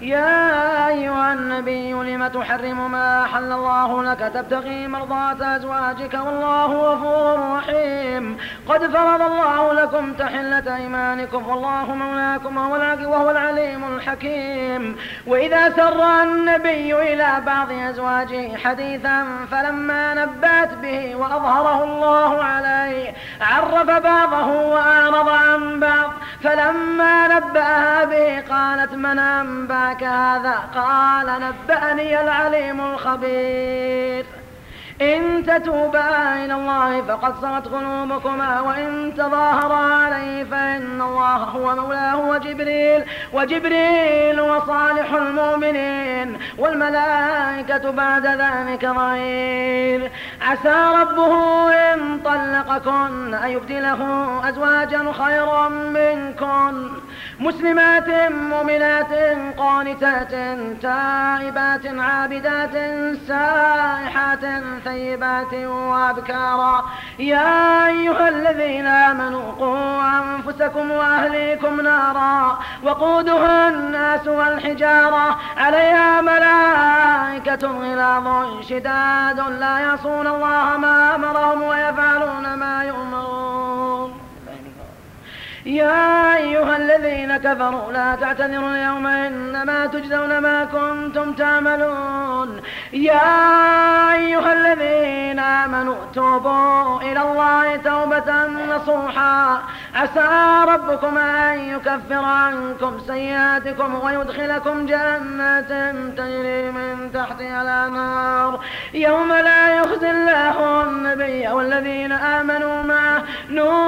يا أيها النبي لم تحرم ما أحل الله لك؟ تبتغي مرضات أزواجك والله غفور رحيم. قد فرض الله لكم تحلة أيمانكم والله مولاكم وهو العليم الحكيم. وإذا سر النبي إلى بعض أزواجه حديثا فلما نبأت به وأظهره الله عليه عرف بعضه وأعرض عن بعض. فلما نبأها به قالت من أنباك هذا؟ قال نبأني العليم الخبير. إن تتوبا إلى الله فقد صغت قلوبكما وإن تظاهرا عليه فإن الله هو مولاه وجبريل وجبريل وصالح المؤمنين والملائكة بعد ذلك ظهير عسى ربه إن طلقكن أن يبدله أزواجا خيرا منكن مسلمات مؤمنات قانتات تائبات عابدات سائحات ثيبات وابكارا يا أيها الذين آمنوا قوا أنفسكم وأهليكم نارا وقودها الناس والحجارة. عليها ملائكة غلاظ شداد لا يعصون الله ما أمرهم ويفعلون ما يؤمرون. يا أيها الذين كفروا لا تعتذروا اليوم إنما تجزون ما كنتم تعملون. يا أيها الذين آمنوا توبوا إلى الله توبة نصوحا. عسى ربكم أن يكفر عنكم سيئاتكم ويدخلكم جنات تجري من تحتها الأنهار. يوم لا يخزي الله النبي والذين آمنوا معه نورهم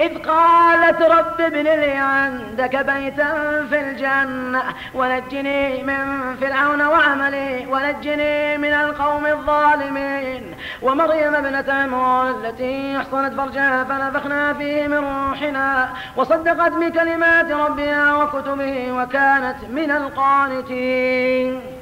إذ قالت رب ابن لي عندك بيتا في الجنة ونجني من فرعون وعملي ونجني من القوم الظالمين. ومريم ابنة عمران التي أحصنت فرجها فنفخنا فيه من روحنا وصدقت بكلمات ربها وكتبه وكانت من القانتين.